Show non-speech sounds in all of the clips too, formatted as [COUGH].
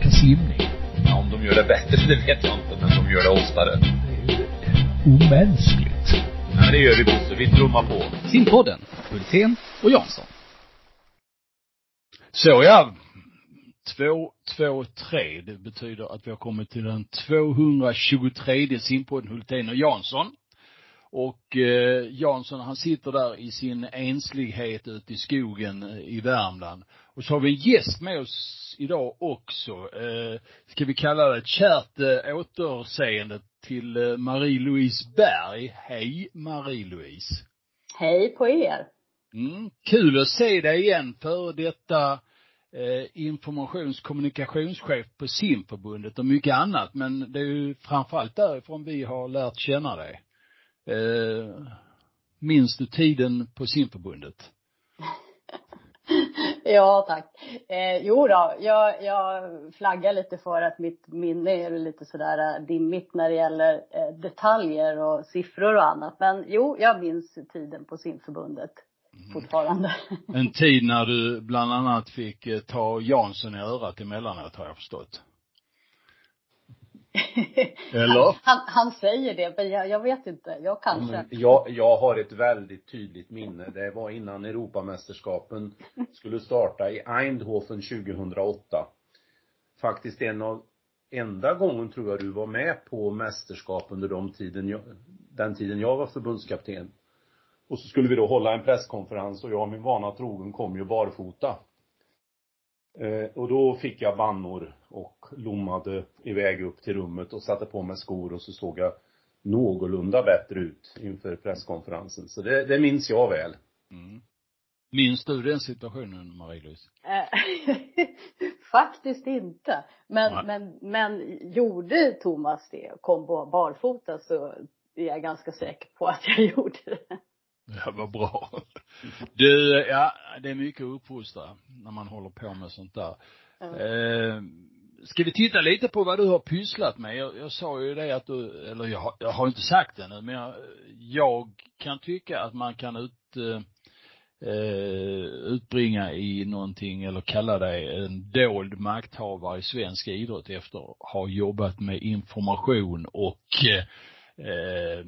snacka simning. Ja, om de gör det bättre, det vet jag inte, men de gör det oftare. Det är ju omänskligt. Ja, men det gör vi Bosse, vi trummar på. Simpodden, Hultén och Jansson. Så ja. Två, två, tre. Det betyder att vi har kommit till den 223 simpodden Hultén och Jansson. Och eh, Jansson han sitter där i sin enslighet ute i skogen eh, i Värmland. Och så har vi en gäst med oss idag också. Eh, ska vi kalla det ett kärt eh, återseende till eh, Marie-Louise Berg. Hej Marie-Louise. Hej på er. Mm, kul att se dig igen för detta eh, informations kommunikationschef på simförbundet och mycket annat. Men det är ju framförallt därifrån vi har lärt känna dig. Eh, minns du tiden på simförbundet? [LAUGHS] ja, tack. Eh, jo då, jag, jag flaggar lite för att mitt minne är lite sådär eh, dimmigt när det gäller eh, detaljer och siffror och annat. Men jo, jag minns tiden på simförbundet mm. fortfarande. En tid när du bland annat fick eh, ta Jansson i örat emellanåt har jag förstått. Eller? Han, han säger det, men jag, jag vet inte. Jag kanske. Ja, jag, jag har ett väldigt tydligt minne. Det var innan Europamästerskapen skulle starta i Eindhoven 2008. Faktiskt en av enda gången tror jag du var med på mästerskap under de tiden jag, den tiden jag var förbundskapten. Och så skulle vi då hålla en presskonferens och jag min vana trogen kom ju barfota. Eh, och då fick jag bannor och lommade iväg upp till rummet och satte på mig skor och så såg jag någorlunda bättre ut inför presskonferensen. Så det, det minns jag väl. Mm. Minns du den situationen, Marie-Louise? Eh, [LAUGHS] faktiskt inte. Men, men, men gjorde Thomas det, kom på barfota så är jag ganska säker på att jag [LAUGHS] gjorde det. [LAUGHS] Ja, vad bra. Du, ja, det är mycket att uppfostra när man håller på med sånt där. Mm. Eh, ska vi titta lite på vad du har pysslat med? Jag, jag sa ju det att du, eller jag, jag har inte sagt det nu, men jag, jag kan tycka att man kan ut, eh, utbringa i någonting eller kalla dig en dold makthavare i svensk idrott efter att ha jobbat med information och eh,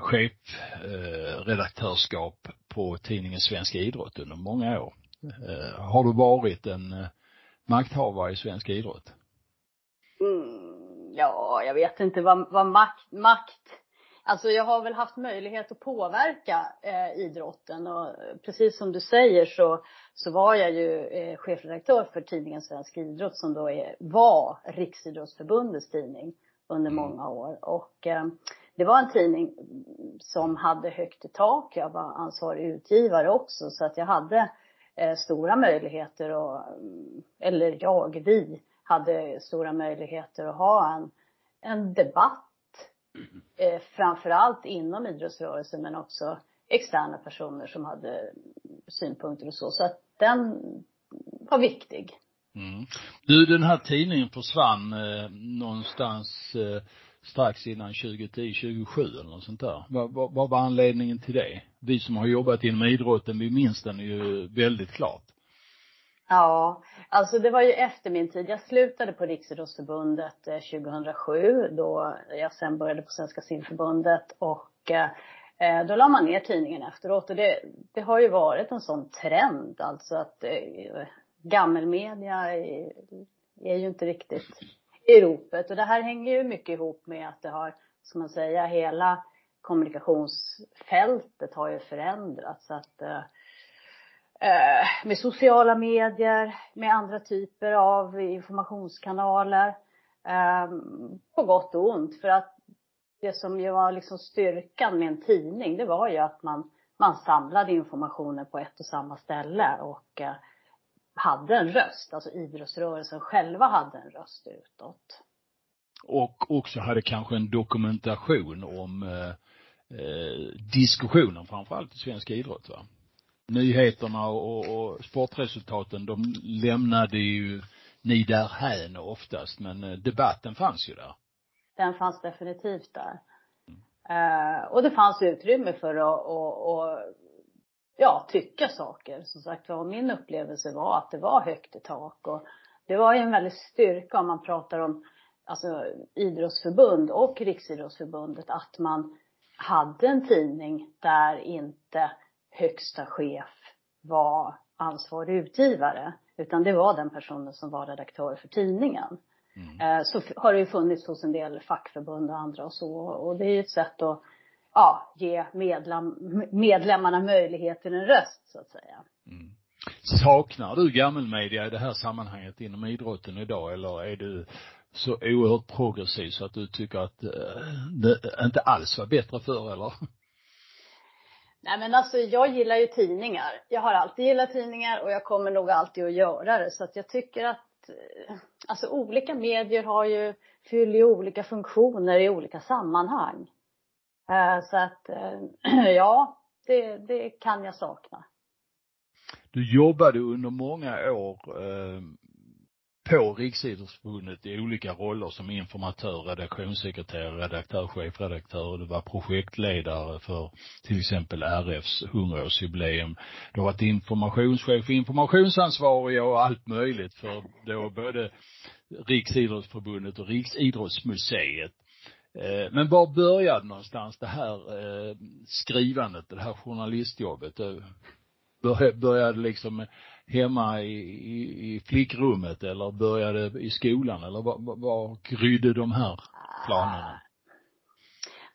chefredaktörskap eh, på tidningen Svensk Idrott under många år. Eh, har du varit en eh, makthavare i svensk idrott? Mm, ja, jag vet inte vad, vad makt, makt Alltså jag har väl haft möjlighet att påverka eh, idrotten och precis som du säger så, så var jag ju eh, chefredaktör för tidningen Svensk Idrott som då är, var Riksidrottsförbundets tidning under mm. många år. Och eh, det var en tidning som hade högt i tak. Jag var ansvarig utgivare också så att jag hade eh, stora möjligheter och, eller jag, vi hade stora möjligheter att ha en, en debatt. Eh, framförallt inom idrottsrörelsen men också externa personer som hade synpunkter och så. Så att den var viktig. Mm. Du, den här tidningen försvann eh, någonstans eh, strax innan 2010, 2007 eller något sånt där. Vad, vad, vad var anledningen till det? Vi som har jobbat inom idrotten, vi minns den ju väldigt klart. Ja, alltså det var ju efter min tid. Jag slutade på Riksidrottsförbundet eh, 2007 då jag sen började på Svenska simförbundet och eh, då la man ner tidningen efteråt och det, det har ju varit en sån trend alltså att eh, gammelmedia är, är ju inte riktigt i ropet. Och det här hänger ju mycket ihop med att det har, ska man säga, hela kommunikationsfältet har ju förändrats. Så att eh, eh, med sociala medier, med andra typer av informationskanaler. Eh, på gott och ont. För att det som ju var liksom styrkan med en tidning, det var ju att man, man samlade informationen på ett och samma ställe. Och eh, hade en röst, alltså idrottsrörelsen själva hade en röst utåt. Och också hade kanske en dokumentation om eh, eh, diskussionen framförallt i svensk idrott va? Nyheterna och, och sportresultaten, de lämnade ju ni därhän oftast, men eh, debatten fanns ju där. Den fanns definitivt där. Mm. Uh, och det fanns utrymme för att och, och ja, tycka saker. Som sagt var, min upplevelse var att det var högt i tak och det var ju en väldig styrka om man pratar om alltså idrottsförbund och Riksidrottsförbundet att man hade en tidning där inte högsta chef var ansvarig utgivare. Utan det var den personen som var redaktör för tidningen. Mm. Eh, så har det ju funnits hos en del fackförbund och andra och så. Och det är ju ett sätt att ja, ge medlem, medlemmarna möjlighet till en röst så att säga. Mm. Saknar du gammelmedia i det här sammanhanget inom idrotten idag eller är du så oerhört progressiv så att du tycker att eh, det inte alls var bättre förr eller? Nej men alltså jag gillar ju tidningar. Jag har alltid gillat tidningar och jag kommer nog alltid att göra det. Så att jag tycker att, eh, alltså olika medier har ju, fyller ju olika funktioner i olika sammanhang. Eh, så att, eh, [CLEARS THROAT] ja, det, det kan jag sakna. Du jobbade under många år eh, på Riksidrottsförbundet i olika roller som informatör, redaktionssekreterare, redaktör, chefredaktör. Du var projektledare för till exempel RFs hundraårsjubileum. Du har varit informationschef, informationsansvarig och allt möjligt för då både Riksidrottsförbundet och Riksidrottsmuseet. Eh, men var började någonstans det här eh, skrivandet, det här journalistjobbet? Eh, började liksom hemma i, i, i flickrummet eller började i skolan eller var, var grydde de här planerna?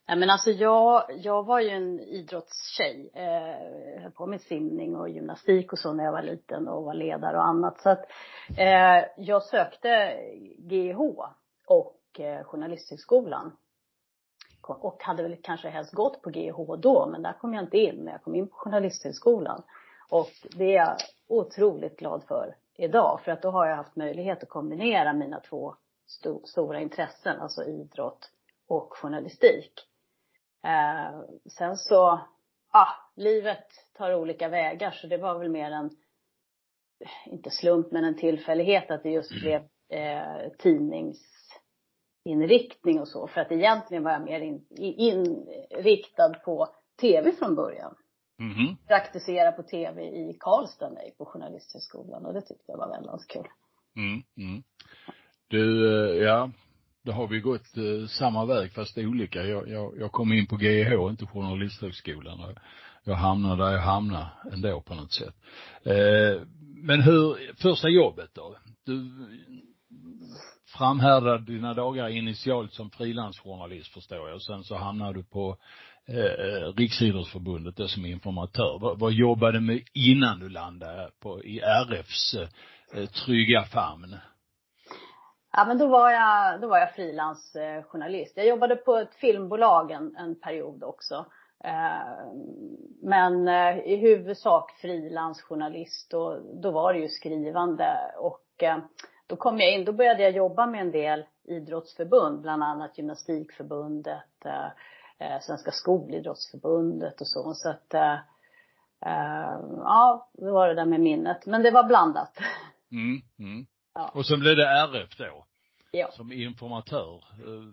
Nej men alltså jag, jag var ju en idrottstjej. Eh, höll på med simning och gymnastik och så när jag var liten och var ledare och annat. Så att eh, jag sökte GH och eh, Journalisthögskolan. Och hade väl kanske helst gått på GH då, men där kom jag inte in. Men jag kom in på Journalisthögskolan. Och det är jag otroligt glad för idag. För att då har jag haft möjlighet att kombinera mina två sto stora intressen, alltså idrott och journalistik. Eh, sen så, ah, livet tar olika vägar så det var väl mer en, inte slump men en tillfällighet att det just mm. blev eh, tidningsinriktning och så. För att egentligen var jag mer in, inriktad på tv från början. Mm. Praktisera på tv i Karlstad mig på Journalisthögskolan och det tyckte jag var väldigt kul. Mm, mm. Du, eh, ja, då har vi gått eh, samma väg fast olika. Jag, jag, jag kom in på GH, inte Journalisthögskolan. Jag hamnade där jag hamnade ändå på något sätt. Eh, men hur, första jobbet då? Du framhärdade dina dagar initialt som frilansjournalist förstår jag. Och sen så hamnade du på eh, Riksidrottsförbundet då som informatör. Vad, vad jobbade du med innan du landade på, i RFs eh, trygga famn? Ja men då var jag, då var jag frilansjournalist. Jag jobbade på ett filmbolag en, en period också. Eh, men eh, i huvudsak frilansjournalist och då var det ju skrivande och eh, då kom jag in, då började jag jobba med en del idrottsförbund, bland annat Gymnastikförbundet, eh, Svenska skolidrottsförbundet och så. Så att, eh, eh, ja, det var det där med minnet. Men det var blandat. Mm, mm. Ja. Och sen blev det RF då? Ja. Som informatör eh,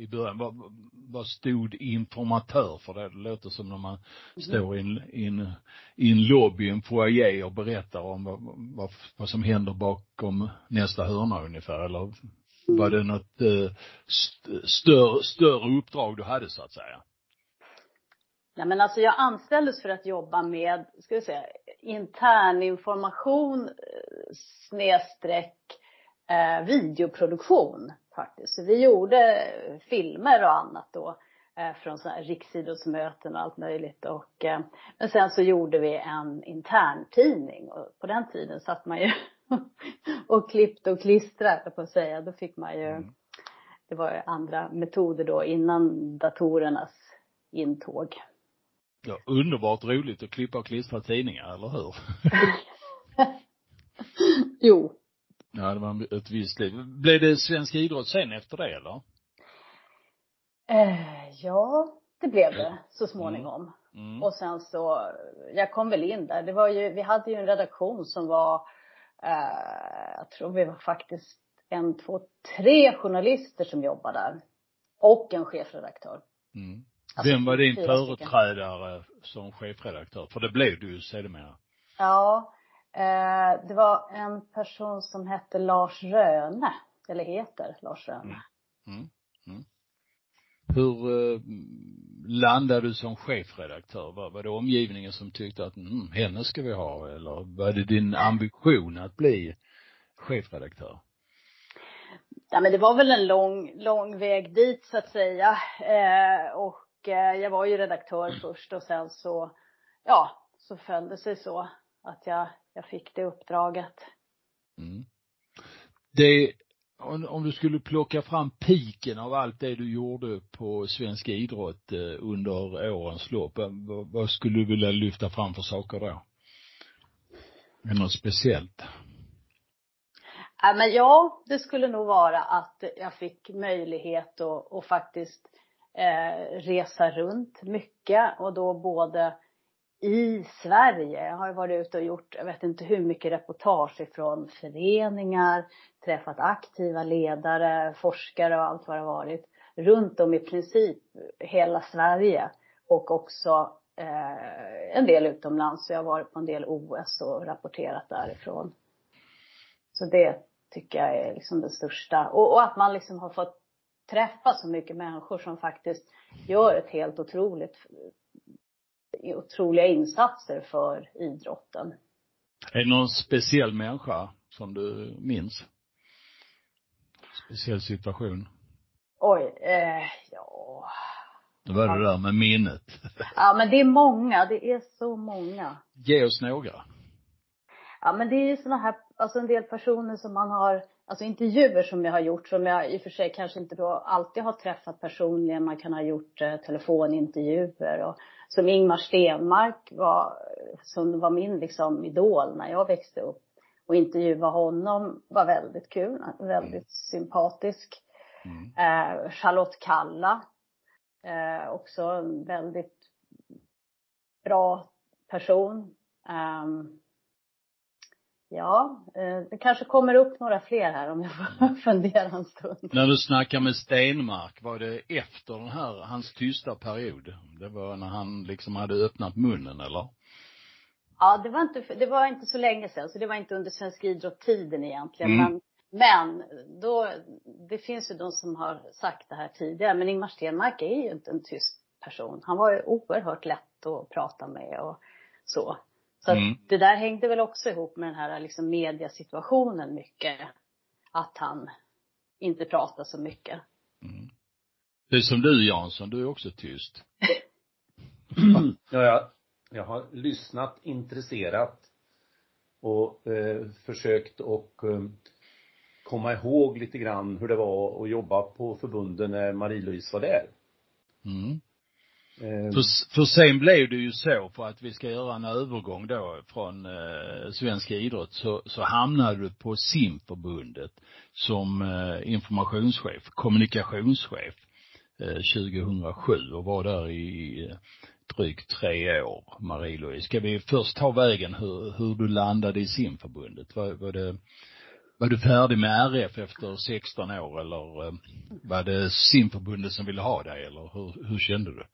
i början. Vad, vad stod informatör för? Det, det låter som när man mm. står i en, i en, i en lobby, en foyer och berättar om vad, vad, vad som händer bakom nästa hörna ungefär. Eller var det något eh, st större, större uppdrag du hade så att säga? Nej men alltså jag anställdes för att jobba med, ska vi säga, intern information eh, snedstreck eh, videoproduktion faktiskt. Så vi gjorde filmer och annat då eh, från sådana här riksidrottsmöten och allt möjligt och eh, men sen så gjorde vi en interntidning och på den tiden satt man ju [LAUGHS] och klippte och klistrade på att säga. Då fick man ju, mm. det var ju andra metoder då innan datorernas intåg. Ja, underbart roligt att klippa och klistra tidningar, eller hur? [LAUGHS] [LAUGHS] jo. Ja, det var ett visst liv. Blev det svensk idrott sen efter det, eller? Eh, ja, det blev det så småningom. Mm. Mm. Och sen så, jag kom väl in där. Det var ju, vi hade ju en redaktion som var eh, jag tror vi var faktiskt en, två, tre journalister som jobbade där. Och en chefredaktör. Mm. Alltså, Vem var din företrädare som chefredaktör? För det blev du ju sedermera. Ja, Eh, det var en person som hette Lars Röne, eller heter Lars Röne. Mm. Mm. Mm. Hur eh, landade du som chefredaktör? Var, var det omgivningen som tyckte att mm, henne ska vi ha eller var det din ambition att bli chefredaktör? Ja men det var väl en lång, lång väg dit så att säga. Eh, och eh, jag var ju redaktör först och sen så, ja, så föll det sig så att jag, jag fick det uppdraget. Mm. Det, om, om du skulle plocka fram piken av allt det du gjorde på svensk idrott eh, under årens lopp, vad, vad skulle du vilja lyfta fram för saker då? Är något speciellt? Ja, men ja, det skulle nog vara att jag fick möjlighet att, att faktiskt eh, resa runt mycket och då både i Sverige. Jag har varit ute och gjort, jag vet inte hur mycket reportage ifrån föreningar, träffat aktiva ledare, forskare och allt vad det har varit. Runt om i princip hela Sverige och också eh, en del utomlands. Så jag har varit på en del OS och rapporterat därifrån. Så det tycker jag är liksom det största. Och, och att man liksom har fått träffa så mycket människor som faktiskt gör ett helt otroligt otroliga insatser för idrotten. Är det någon speciell människa som du minns? Speciell situation? Oj, eh, ja. Det var det där med minnet. [LAUGHS] Ja, men det är många. Det är så många. Ge oss några. Ja, men det är ju såna här, alltså en del personer som man har, alltså intervjuer som jag har gjort, som jag i och för sig kanske inte då alltid har träffat personligen. Man kan ha gjort eh, telefonintervjuer och som Ingmar Stenmark var, som var min liksom idol när jag växte upp. Och intervjua honom var väldigt kul, väldigt mm. sympatisk. Mm. Eh, Charlotte Kalla, eh, också en väldigt bra person. Um, Ja, eh, det kanske kommer upp några fler här om jag får mm. [LAUGHS] fundera en stund. När du snackar med Stenmark, var det efter den här, hans tysta period? Det var när han liksom hade öppnat munnen eller? Ja, det var inte, det var inte så länge sedan, så det var inte under Svensk Idrott-tiden egentligen. Mm. Men, men då, det finns ju de som har sagt det här tidigare, men Ingmar Stenmark är ju inte en tyst person. Han var ju oerhört lätt att prata med och så. Så mm. det där hängde väl också ihop med den här liksom mediasituationen mycket. Att han inte pratar så mycket. Mm. Det är som du Jansson, du är också tyst. ja, jag, jag har lyssnat intresserat och eh, försökt och eh, komma ihåg lite grann hur det var att jobba på förbunden när Marie-Louise var där. Mm. Eh, för, för sen blev det ju så, för att vi ska göra en övergång då från eh, svensk idrott, så, så hamnade du på simförbundet som eh, informationschef, kommunikationschef eh, 2007 och var där i eh, drygt tre år, Marie-Louise. Ska vi först ta vägen hur, hur du landade i simförbundet? Var, var det var du färdig med RF efter 16 år eller eh, var det simförbundet som ville ha dig eller hur, hur kände du?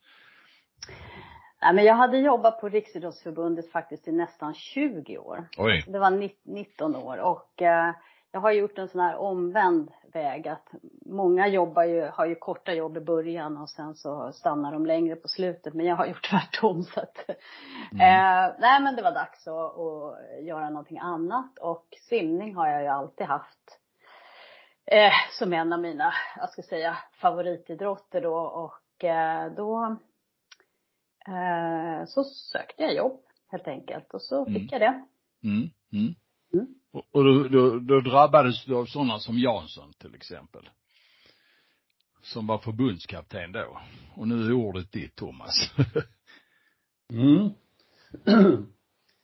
Nej, men jag hade jobbat på Riksidrottsförbundet faktiskt i nästan 20 år. Oj. Det var 19 år och eh, jag har gjort en sån här omvänd väg att många jobbar ju, har ju korta jobb i början och sen så stannar de längre på slutet. Men jag har gjort [LAUGHS] tvärtom så att, mm. eh, nej men det var dags att, att göra någonting annat och simning har jag ju alltid haft eh, som en av mina, jag ska säga, favoritidrotter då och eh, då så sökte jag jobb helt enkelt och så fick mm. jag det. Mm. Mm. mm. Och, och då, då, då drabbades du av sådana som Jansson till exempel. Som var förbundskapten då. Och nu är ordet ditt Thomas. [LAUGHS] mm. [CLEARS THROAT]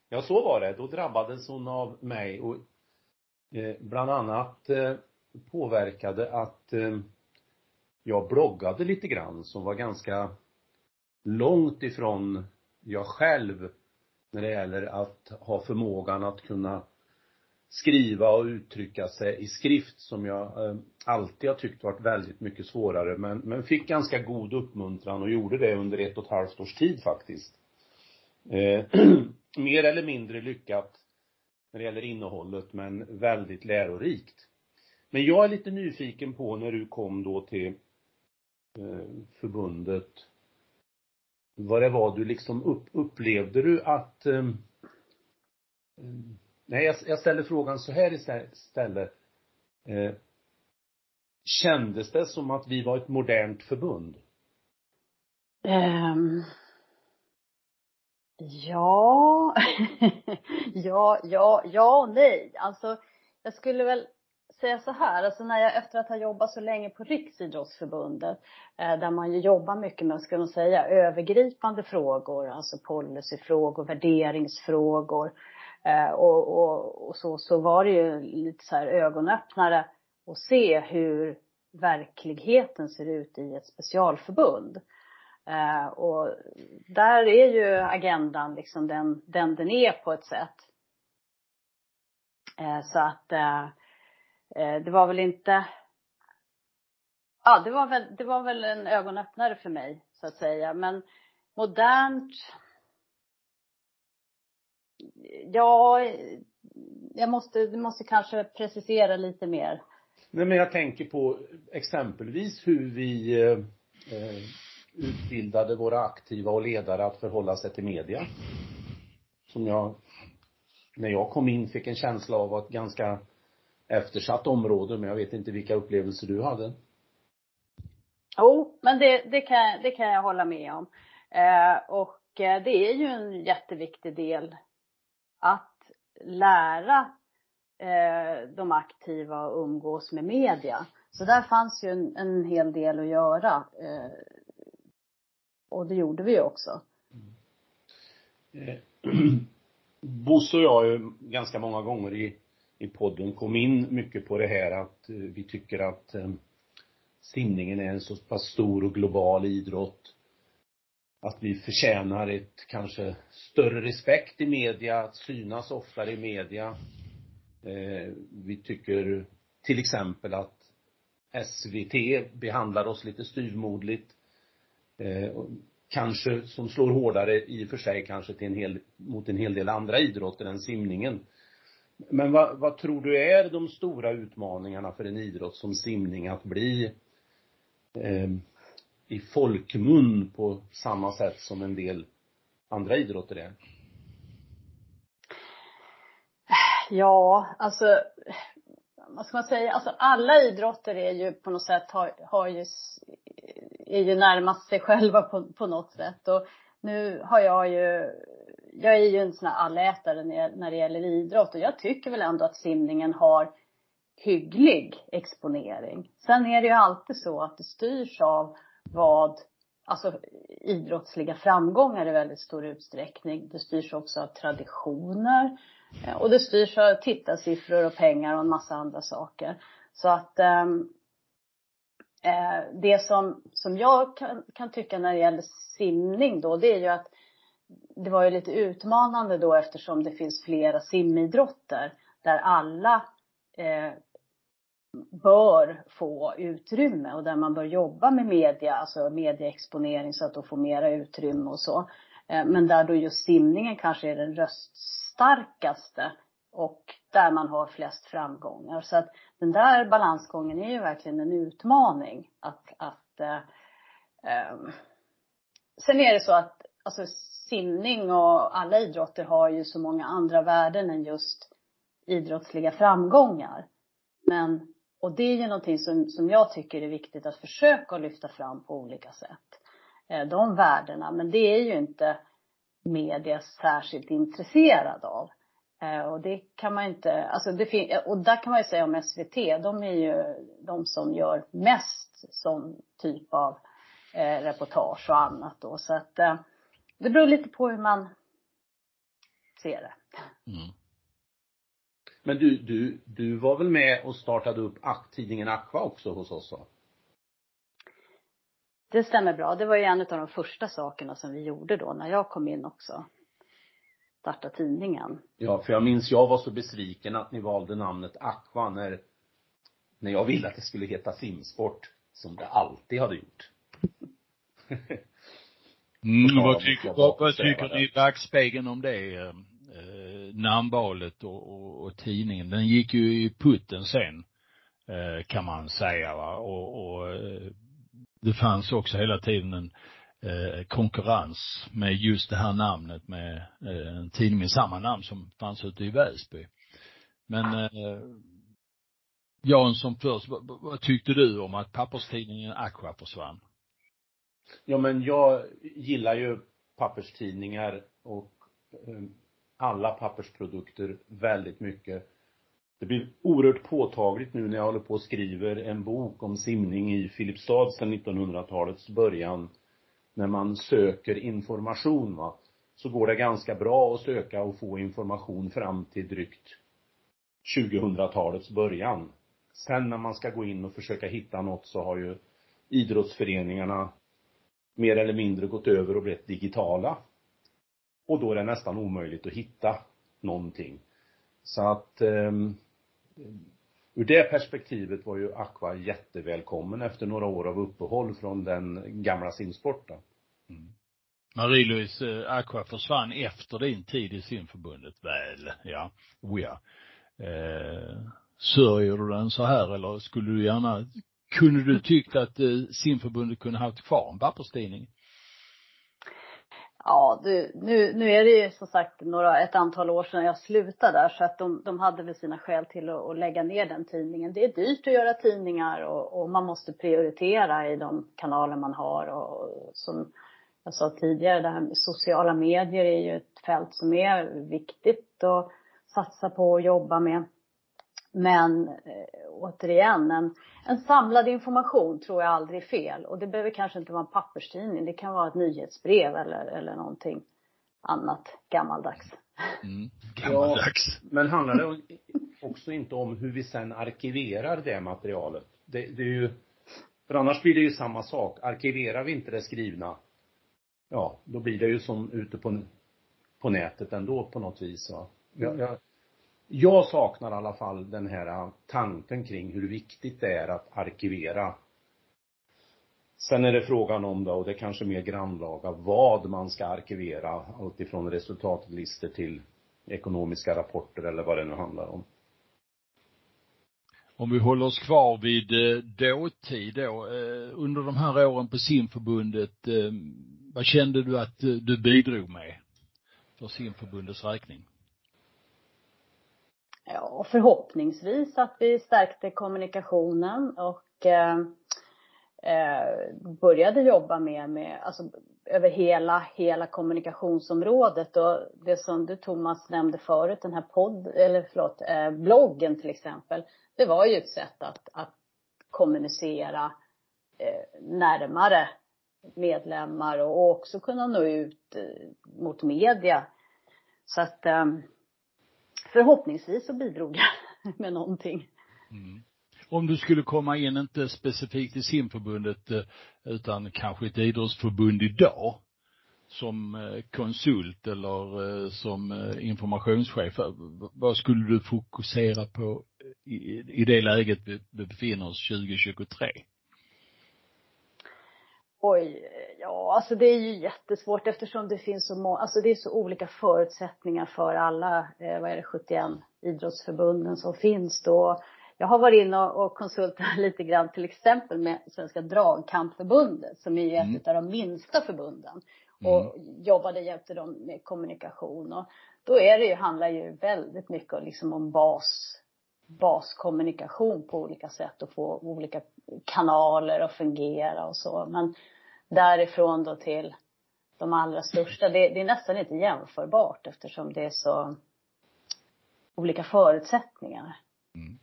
ja så var det. Då drabbades hon av mig och eh, bland annat eh, påverkade att eh, jag bloggade lite grann som var ganska långt ifrån jag själv när det gäller att ha förmågan att kunna skriva och uttrycka sig i skrift som jag eh, alltid har tyckt varit väldigt mycket svårare men, men fick ganska god uppmuntran och gjorde det under ett och ett halvt års tid faktiskt. Eh, [CLEARS THROAT] mer eller mindre lyckat när det gäller innehållet, men väldigt lärorikt. Men jag är lite nyfiken på när du kom då till eh, förbundet, vad det var du liksom upp, upplevde du att eh, Nej, jag, jag ställer frågan så här istället. Eh, kändes det som att vi var ett modernt förbund? Um, ja, [LAUGHS] ja, ja, ja och nej. Alltså, jag skulle väl säga så här, alltså när jag efter att ha jobbat så länge på Riksidrottsförbundet, eh, där man ju jobbar mycket med, ska man säga, övergripande frågor, alltså policyfrågor, värderingsfrågor, eh, och, och, och så, så var det ju lite så här ögonöppnare att se hur verkligheten ser ut i ett specialförbund. Eh, och där är ju agendan liksom den, den den är på ett sätt. Så att eh, Eh, det var väl inte Ja, det var väl, det var väl en ögonöppnare för mig, så att säga. Men modernt Ja, jag måste, du måste kanske precisera lite mer. Nej, men jag tänker på exempelvis hur vi eh, utbildade våra aktiva och ledare att förhålla sig till media. Som jag, när jag kom in, fick en känsla av att ganska eftersatt område, men jag vet inte vilka upplevelser du hade. Jo, men det, det, kan, det kan jag hålla med om. Eh, och eh, det är ju en jätteviktig del att lära eh, de aktiva att umgås med media. Så där fanns ju en, en hel del att göra. Eh, och det gjorde vi ju också. Mm. [CLEARS THROAT] Bosse och jag har ju ganska många gånger i, i podden kom in mycket på det här att eh, vi tycker att eh, simningen är en så pass stor och global idrott att vi förtjänar ett kanske större respekt i media, att synas oftare i media. Eh, vi tycker till exempel att SVT behandlar oss lite styvmoderligt. Kanske som slår hårdare i och för sig kanske till en hel, mot en hel del andra idrotter än simningen. Men vad, vad tror du är de stora utmaningarna för en idrott som simning att bli eh, i folkmun på samma sätt som en del andra idrotter är? Ja, alltså vad ska man säga, alltså alla idrotter är ju på något sätt, har, har ju, är ju närmast sig själva på, på något sätt. Och nu har jag ju, jag är ju en sån här allätare när det gäller idrott och jag tycker väl ändå att simningen har hygglig exponering. Sen är det ju alltid så att det styrs av vad, alltså idrottsliga framgångar i väldigt stor utsträckning. Det styrs också av traditioner. Eh, och det styrs av tittarsiffror och pengar och en massa andra saker. Så att ehm, eh, det som, som jag kan, kan tycka när det gäller simning då, det är ju att det var ju lite utmanande då eftersom det finns flera simidrotter där alla eh, bör få utrymme och där man bör jobba med media, alltså medieexponering så att de får mera utrymme och så. Eh, men där då just simningen kanske är den röststarkaste och där man har flest framgångar. Så att den där balansgången är ju verkligen en utmaning att, att eh, eh, Sen är det så att alltså simning och alla idrotter har ju så många andra värden än just idrottsliga framgångar. Men, och det är ju någonting som, som jag tycker är viktigt att försöka lyfta fram på olika sätt. Eh, de värdena. Men det är ju inte media särskilt intresserad av. Eh, och det kan man inte, alltså det och där kan man ju säga om SVT, de är ju de som gör mest sån typ av eh, reportage och annat då. Så att eh, det beror lite på hur man ser det. Mm. Men du, du, du var väl med och startade upp tidningen Aqua också hos oss va? Det stämmer bra. Det var ju en av de första sakerna som vi gjorde då när jag kom in också. Starta tidningen. Ja, för jag minns jag var så besviken att ni valde namnet Aqua när, när jag ville att det skulle heta Simsport. Som det alltid hade gjort. [LAUGHS] mm, vad tycker, vad, vad tycker ni i backspegeln om det? Eh, namnvalet och, och, och tidningen. Den gick ju i putten sen, eh, kan man säga va. Och, och eh, det fanns också hela tiden en eh, konkurrens med just det här namnet med eh, en tidning med samma namn som fanns ute i Väsby. Men eh, Jansson först, vad, vad tyckte du om att papperstidningen Aqua försvann? Ja men jag gillar ju papperstidningar och eh, alla pappersprodukter väldigt mycket. Det blir oerhört påtagligt nu när jag håller på och skriver en bok om simning i Filipstad sedan 1900-talets början. När man söker information va, så går det ganska bra att söka och få information fram till drygt 2000-talets början. Sen när man ska gå in och försöka hitta något så har ju idrottsföreningarna mer eller mindre gått över och blivit digitala. Och då är det nästan omöjligt att hitta någonting. Så att um, ur det perspektivet var ju Aqua jättevälkommen efter några år av uppehåll från den gamla simsporten. Mm. Marie-Louise, eh, Aqua försvann efter din tid i simförbundet väl? Ja, oh ja. Eh, sörjer du den så här eller skulle du gärna, kunde du tyckt att eh, simförbundet kunde haft kvar en papperstidning? Ja, du, nu, nu är det ju som sagt några, ett antal år sedan jag slutade där så att de, de hade väl sina skäl till att, att lägga ner den tidningen. Det är dyrt att göra tidningar och, och man måste prioritera i de kanaler man har och, och som jag sa tidigare, det här med sociala medier är ju ett fält som är viktigt att satsa på och jobba med. Men eh, återigen, en, en samlad information tror jag aldrig är fel. Och det behöver kanske inte vara en papperstidning. Det kan vara ett nyhetsbrev eller, eller någonting annat gammaldags. Mm, gammaldags. Ja, men handlar det också inte om hur vi sen arkiverar det materialet? Det, det är ju, för annars blir det ju samma sak. Arkiverar vi inte det skrivna, ja, då blir det ju som ute på, på nätet ändå på något vis. Va? Jag, jag, jag saknar i alla fall den här tanken kring hur viktigt det är att arkivera. Sen är det frågan om då, och det är kanske mer grannlaga, vad man ska arkivera. Alltifrån resultatlistor till ekonomiska rapporter eller vad det nu handlar om. Om vi håller oss kvar vid eh, dåtid då, eh, under de här åren på simförbundet, eh, vad kände du att du bidrog med för simförbundets räkning? Ja, förhoppningsvis att vi stärkte kommunikationen och eh, eh, började jobba mer med, alltså över hela, hela kommunikationsområdet och det som du Thomas nämnde förut, den här podd, eller förlåt, eh, bloggen till exempel. Det var ju ett sätt att, att kommunicera eh, närmare medlemmar och också kunna nå ut eh, mot media. Så att eh, förhoppningsvis så bidrog jag [LAUGHS] med någonting. Mm. Om du skulle komma in, inte specifikt i simförbundet, eh, utan kanske ett idrottsförbund idag, som eh, konsult eller eh, som informationschef, vad skulle du fokusera på i det läget vi befinner oss 2023? Oj, ja alltså det är ju jättesvårt eftersom det finns så många, alltså det är så olika förutsättningar för alla, eh, vad är det, 71 idrottsförbunden som finns då. Jag har varit inne och konsulterat [LAUGHS] lite grann till exempel med Svenska dragkampförbundet som är mm. ett av de minsta förbunden. Mm. Och jobbade jämte dem med kommunikation och då är det ju, handlar ju väldigt mycket liksom om bas, baskommunikation på olika sätt och få olika kanaler att fungera och så. Men därifrån då till de allra största, det, det är nästan inte jämförbart eftersom det är så olika förutsättningar. Mm.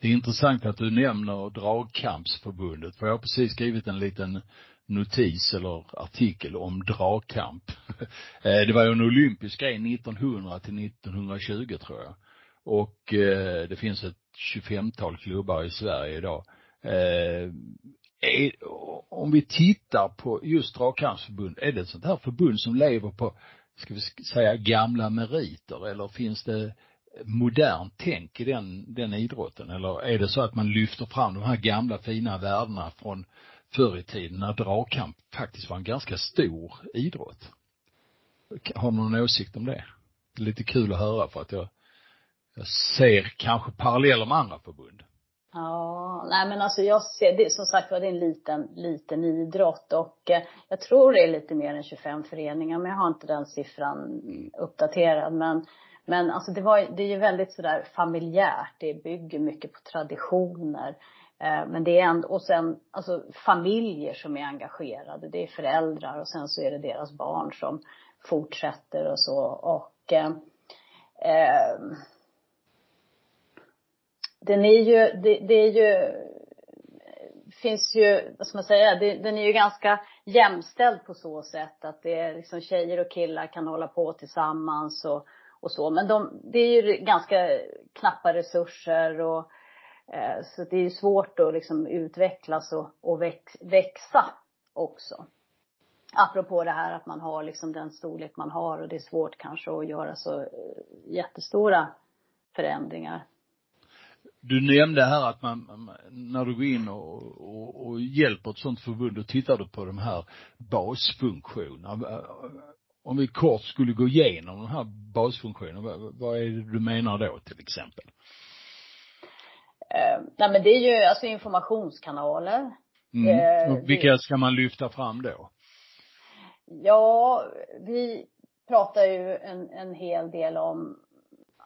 Det är intressant att du nämner dragkampsförbundet, för jag har precis skrivit en liten notis eller artikel om dragkamp. [LAUGHS] Eh, det var ju en olympisk grej 1900 till 1920 tror jag. Och eh, det finns ett 25-tal klubbar i Sverige idag. Eh, är, om vi tittar på just dragkampsförbund, är det ett sånt här förbund som lever på, ska vi säga gamla meriter eller finns det modernt tänk i den, den idrotten eller är det så att man lyfter fram de här gamla fina värdena från förr i tiden när dragkamp faktiskt var en ganska stor idrott? Har du någon åsikt om det? lite kul att höra för att jag, jag ser kanske paralleller med andra förbund. Ja, nej men alltså jag ser, det, som sagt var det är en liten, liten idrott och eh, jag tror det är lite mer än 25 föreningar men jag har inte den siffran uppdaterad men men alltså det var, det är ju väldigt sådär familjärt, det bygger mycket på traditioner. Eh, men det är ändå, och sen alltså familjer som är engagerade, det är föräldrar och sen så är det deras barn som fortsätter och så och eh, eh den är ju, det, det är ju, finns ju, vad ska man säga, det, den är ju ganska jämställd på så sätt att det är liksom tjejer och killar kan hålla på tillsammans och, och så. Men de, det är ju ganska knappa resurser och eh, så det är ju svårt att liksom utvecklas och, och väx, växa också. Apropå det här att man har liksom den storlek man har och det är svårt kanske att göra så eh, jättestora förändringar. Du nämnde här att man, när du går in och, och, och hjälper ett sånt förbund, då tittar du på de här basfunktionerna. Om vi kort skulle gå igenom de här basfunktionerna, vad, vad är det du menar då till exempel? Eh, nej men det är ju alltså informationskanaler. Mm. Eh, och vilka ska man lyfta fram då? Ja, vi pratar ju en, en hel del om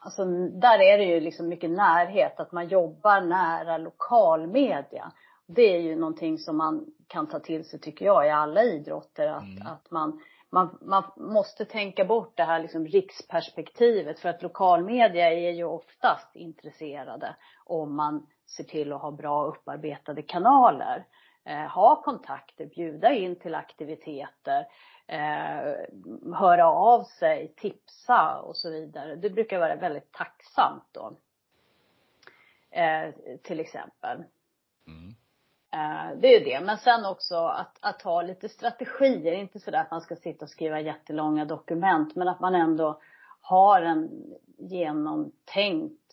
alltså där är det ju liksom mycket närhet, att man jobbar nära lokalmedia. Det är ju någonting som man kan ta till sig, tycker jag, i alla idrotter. Att, mm. att man, man, man måste tänka bort det här liksom riksperspektivet. För att lokalmedia är ju oftast intresserade om man ser till att ha bra upparbetade kanaler. Eh, ha kontakter, bjuda in till aktiviteter eh, höra av sig, tipsa och så vidare. Det brukar vara väldigt tacksamt då. Eh, till exempel. Mm. Det är ju det. Men sen också att, att ha lite strategier. Inte sådär att man ska sitta och skriva jättelånga dokument. Men att man ändå har en genomtänkt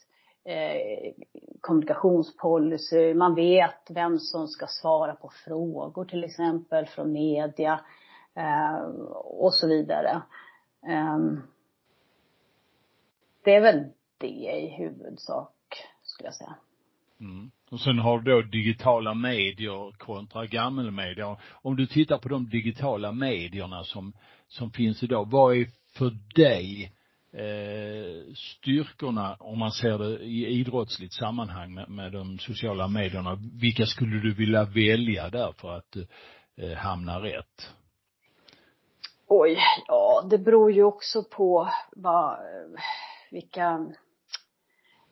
eh, kommunikationspolicy. Man vet vem som ska svara på frågor till exempel från media eh, och så vidare. Eh, det är väl det i huvudsak, skulle jag säga. Mm. Och sen har du då digitala medier kontra gammelmedia. Om du tittar på de digitala medierna som, som finns idag, vad är för dig eh, styrkorna, om man ser det i idrottsligt sammanhang med, med de sociala medierna, vilka skulle du vilja välja där för att eh, hamna rätt? Oj, ja det beror ju också på vad, vilka,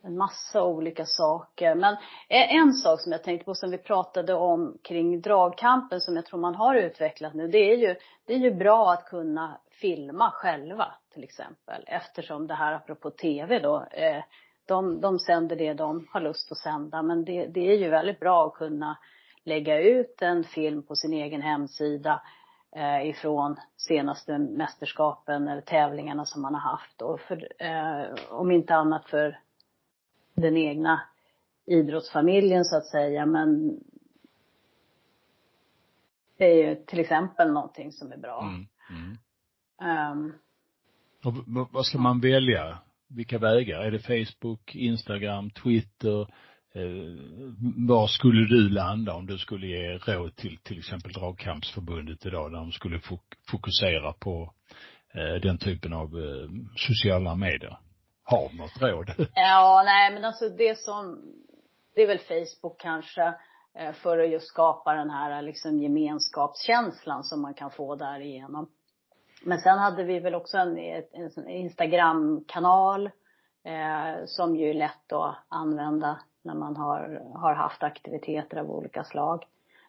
en massa olika saker. Men eh, en sak som jag tänkte på som vi pratade om kring dragkampen som jag tror man har utvecklat nu, det är ju, det är ju bra att kunna filma själva till exempel. Eftersom det här apropå tv då, eh, de, de sänder det de har lust att sända. Men det, det är ju väldigt bra att kunna lägga ut en film på sin egen hemsida eh, ifrån senaste mästerskapen eller tävlingarna som man har haft. Och för, eh, om inte annat för den egna idrottsfamiljen så att säga. Men det är ju till exempel någonting som är bra. Mm, mm. Um, och vad ska man välja? Vilka vägar? Är det Facebook, Instagram, Twitter? Eh, var skulle du landa om du skulle ge råd till till exempel Dragkampsförbundet idag när de skulle fokusera på eh, den typen av eh, sociala medier? Har något råd? [LAUGHS] Ja, nej men alltså det som, det är väl Facebook kanske eh, för att just skapa den här liksom gemenskapskänslan som man kan få därigenom. Men sen hade vi väl också en, en Instagram-kanal eh, som ju är lätt att använda när man har, har haft aktiviteter av olika slag.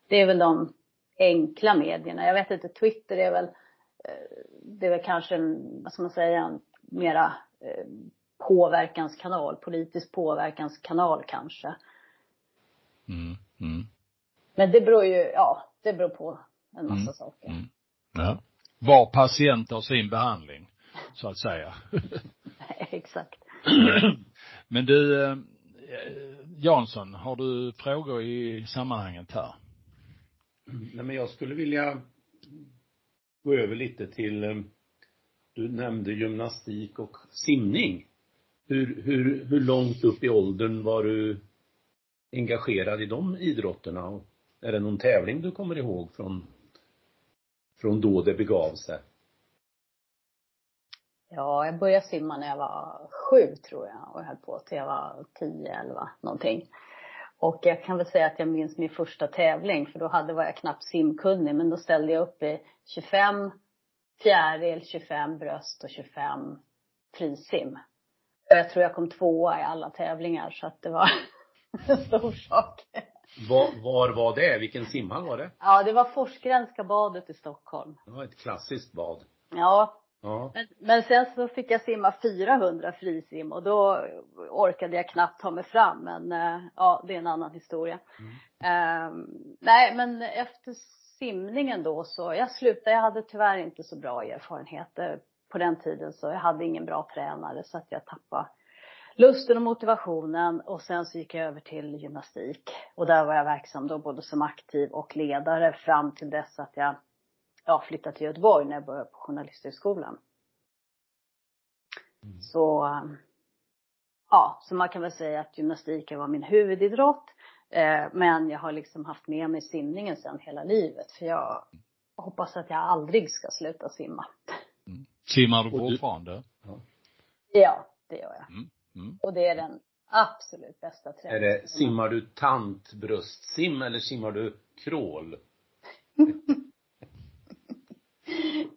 Det är väl de enkla medierna. Jag vet inte, Twitter är väl, eh, det är väl kanske en, vad ska man säga, en mera eh, påverkanskanal, politisk påverkanskanal kanske. Mm, mm. Men det beror ju, ja, det beror på en massa mm, saker. Mm. Ja. Var patient har sin behandling, så att säga. [LAUGHS] Exakt. Men du, eh, Jansson, har du frågor i sammanhanget här? Nej men jag skulle vilja gå över lite till eh, Du nämnde gymnastik och simning. Hur, hur, hur långt upp i åldern var du engagerad i de idrotterna? Är det någon tävling du kommer ihåg från, från då det begav sig? Ja, jag började simma när jag var sju tror jag och höll på till jag var tio, elva någonting. Och jag kan väl säga att jag minns min första tävling för då hade, var jag knappt simkunnig men då ställde jag upp i 25 fjäril, 25 bröst och 25 frisim. Jag tror jag kom tvåa i alla tävlingar så att det var [LAUGHS] en stor sak. Var, var var det? Vilken simhall var det? Ja, det var Forsgränska badet i Stockholm. Det var ett klassiskt bad. Ja. Ja. Men, men sen så fick jag simma 400 frisim och då orkade jag knappt ta mig fram. Men eh, ja, det är en annan historia. Mm. Um, nej, men efter simningen då så, jag slutade, jag hade tyvärr inte så bra erfarenheter på den tiden så jag hade ingen bra tränare så att jag tappade lusten och motivationen och sen så gick jag över till gymnastik. Och där var jag verksam då både som aktiv och ledare fram till dess att jag ja, flyttade till Göteborg när jag började på Journalisthögskolan. Mm. Så, ja, så man kan väl säga att gymnastiken var min huvudidrott. Eh, men jag har liksom haft med mig simningen sen hela livet för jag hoppas att jag aldrig ska sluta simma. Mm. Simmar du fortfarande? Ja, det gör jag. Mm. Mm. Och det är den absolut bästa träningen. Är det, simmar du tantbröstsim eller simmar du crawl? [LAUGHS]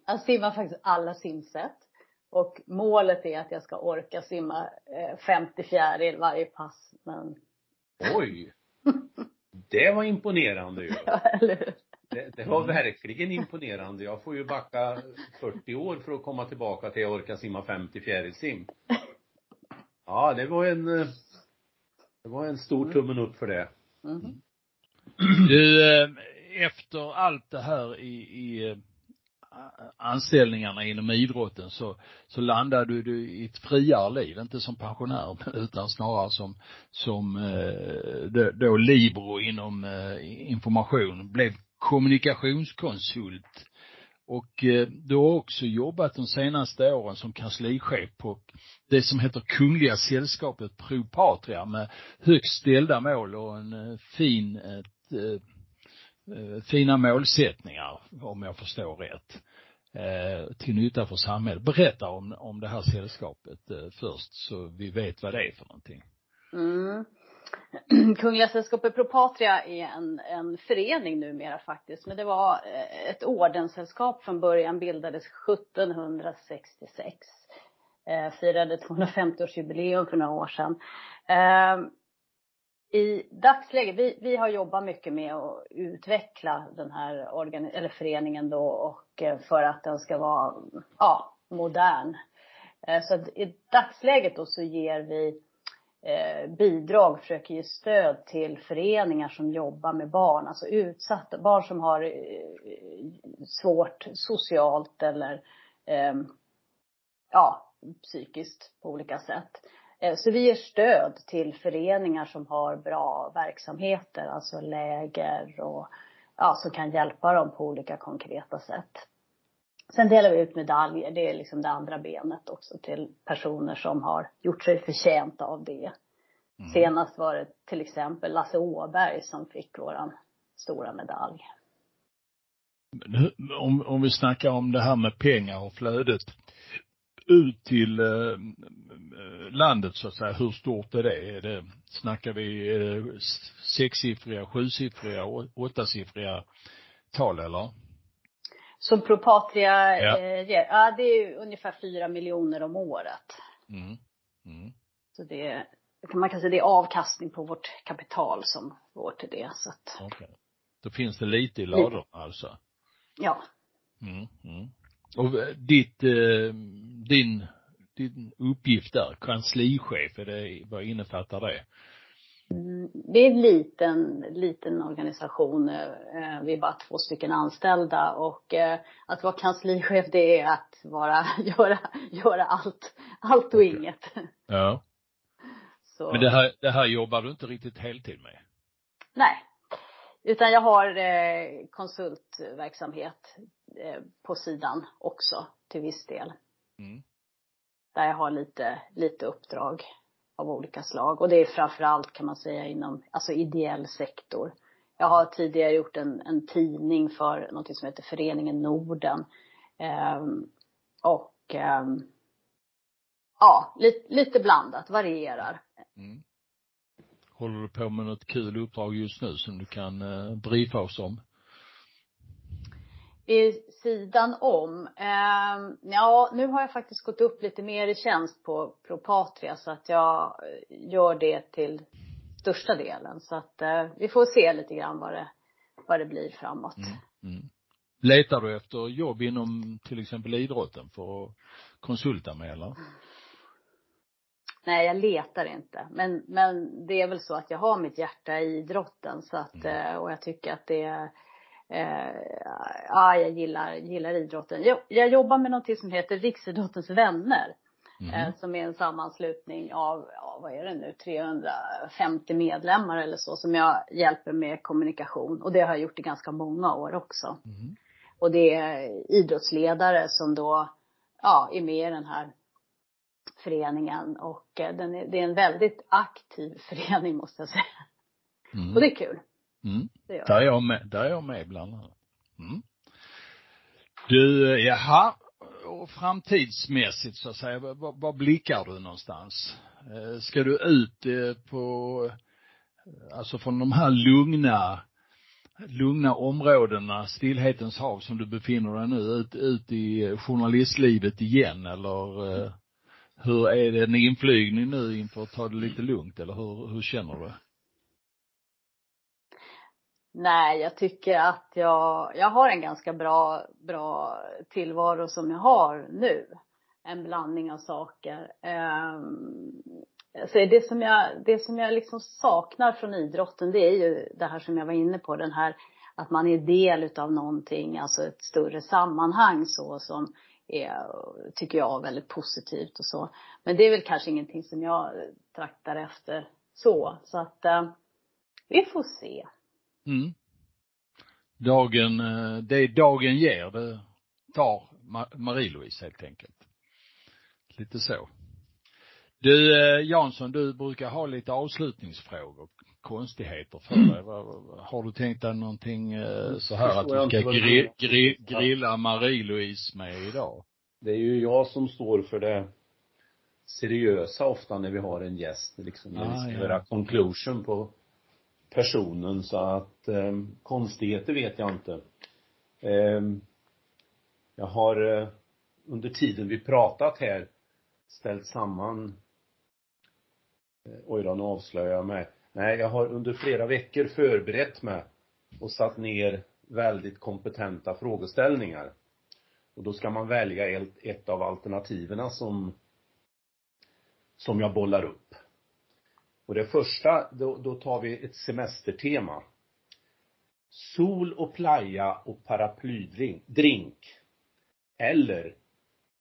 jag simmar faktiskt alla simsätt. Och målet är att jag ska orka simma 50 eh, fjäril varje pass, men Oj! [LAUGHS] Det var imponerande ju. Ja, eller hur? Det, det, var verkligen imponerande. Jag får ju backa 40 år för att komma tillbaka till jag orkar simma 50 fjärilsim. Ja, det var en, det var en stor tummen upp för det. Mm. Du, eh, efter allt det här i, i eh, anställningarna inom idrotten så, så landade du i ett friare liv, inte som pensionär [LAUGHS] utan snarare som, som eh, då libero inom information, blev kommunikationskonsult och eh, du har också jobbat de senaste åren som kanslichef på det som heter Kungliga sällskapet Pro Patria med högt ställda mål och en eh, fin, ett, eh, fina målsättningar om jag förstår rätt till nytta för samhället. Berätta om, om det här sällskapet först så vi vet vad det är för någonting. Mm. [CLEARS THROAT] Kungliga sällskapet Propatria är en, en förening numera faktiskt. Men det var eh, ett ordenssällskap från början, bildades 1766. Eh, firade 250-årsjubileum för några år sedan. Eh, i dagsläget, vi, vi har jobbat mycket med att utveckla den här organ, eller föreningen då och eh, för att den ska vara, ja, modern. Eh, så att i dagsläget då så ger vi Eh, bidrag, försöker ge stöd till föreningar som jobbar med barn, alltså utsatta, barn som har eh, svårt socialt eller ehm, ja, psykiskt på olika sätt. Eh, så vi ger stöd till föreningar som har bra verksamheter, alltså läger och ja, som kan hjälpa dem på olika konkreta sätt. Sen delar vi ut medaljer, det är liksom det andra benet också till personer som har gjort sig förtjänta av det. Mm. Senast var det till exempel Lasse Åberg som fick våran stora medalj. Om, om vi snackar om det här med pengar och flödet ut till eh, landet så att säga, hur stort är det? Är det snackar vi eh, sexsiffriga, sjusiffriga, åttasiffriga tal eller? Som Propatria ja. Eh, ger? Ja, det är ungefär fyra miljoner om året. Mm. Mm. Så det, man kan säga det är avkastning på vårt kapital som går till det så att. Okay. Då finns det lite i ladorna alltså? Ja. Mm, mm. Och eh, ditt, eh, din, din uppgift där, kanslichef, är det, vad innefattar det? Mm, det är en liten, liten organisation. Eh, vi är bara två stycken anställda och att vara kanslichef det är att vara, [LAUGHS] göra, göra allt, allt och inget. Ja. Så. Men det här, det här jobbar du inte riktigt heltid med? Nej. Utan jag har konsultverksamhet Eh, på sidan också till viss del. Mm. Där jag har lite, lite uppdrag av olika slag. Och det är framförallt kan man säga inom, alltså ideell sektor. Jag har tidigare gjort en, en tidning för något som heter Föreningen Norden. Ehm, och ehm, ja, lite, lite blandat, varierar. Mm. Håller du på med något kul uppdrag just nu som du kan eh, briefa oss om? I sidan om. Eh, ja, nu har jag faktiskt gått upp lite mer i tjänst på Propatria så att jag eh, gör det till största delen. Så att eh, vi får se lite grann vad det, vad det blir framåt. Mm. Mm. Letar du efter jobb inom till exempel idrotten för att konsulta med eller? Nej, jag letar inte. Men, men det är väl så att jag har mitt hjärta i idrotten så att, mm. Eh, och jag tycker att det är Eh, ja, jag gillar, gillar idrotten. Jag, jag jobbar med någonting som heter Riksidrottens vänner. Mm. Eh, som är en sammanslutning av, ja, vad är det nu, 350 medlemmar eller så som jag hjälper med kommunikation. Och det har jag gjort i ganska många år också. Mm. Och det är idrottsledare som då, ja, är med i den här föreningen och eh, den är, det är en väldigt aktiv [LAUGHS] förening måste jag säga. Mm. Och det är kul. Mm. Det gör där är jag med, där är jag med bland annat. Mm. Du, jaha, och framtidsmässigt så att säga, vad, vad blickar du någonstans? Eh, ska du ut eh, på, alltså från de här lugna, lugna områdena, stillhetens hav som du befinner dig nu, ut, ut i journalistlivet igen eller eh, hur är det en inflygning nu inför att ta det lite lugnt eller hur, hur känner du? Nej, jag tycker att jag, jag har en ganska bra, bra tillvaro som jag har nu. En blandning av saker. Um, så det som jag, det som jag liksom saknar från idrotten det är ju det här som jag var inne på, den här att man är del utav någonting, alltså ett större sammanhang så som är, tycker jag, väldigt positivt och så. Men det är väl kanske ingenting som jag traktar efter så. Så att uh, vi får se. Mm. Dagen, eh, det dagen ger, det tar Marie-Louise helt enkelt. Lite så. Du eh, Jansson, du brukar ha lite avslutningsfrågor, konstigheter för dig. Har du tänkt dig någonting eh, så här att du ska gri, gri, grilla Marie-Louise med idag? Det är ju jag som står för det seriösa ofta när vi har en gäst, liksom när ah, vi ska ja. göra conclusion på personen så att eh, konstigheter vet jag inte. Eh, jag har eh, under tiden vi pratat här ställt samman eh, oj då, nu avslöjar jag mig. Nej, jag har under flera veckor förberett mig och satt ner väldigt kompetenta frågeställningar. Och då ska man välja ett, ett av alternativen som som jag bollar upp. Och det första, då, då tar vi ett semestertema. Sol och playa och paraplydrink. Eller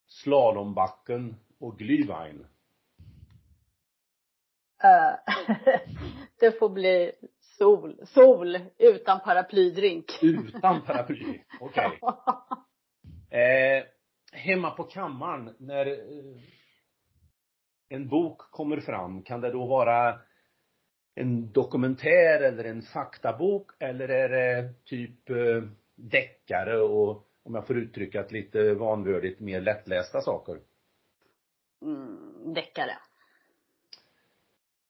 slalombacken och glühwein. Uh, [LAUGHS] det får bli sol, sol utan paraplydrink. Utan [LAUGHS] paraply, okej. Okay. [LAUGHS] eh, hemma på kammaren, när eh, en bok kommer fram, kan det då vara en dokumentär eller en faktabok eller är det typ eh, deckare och om jag får uttrycka det lite vanvördigt, mer lättlästa saker? Mm, deckare.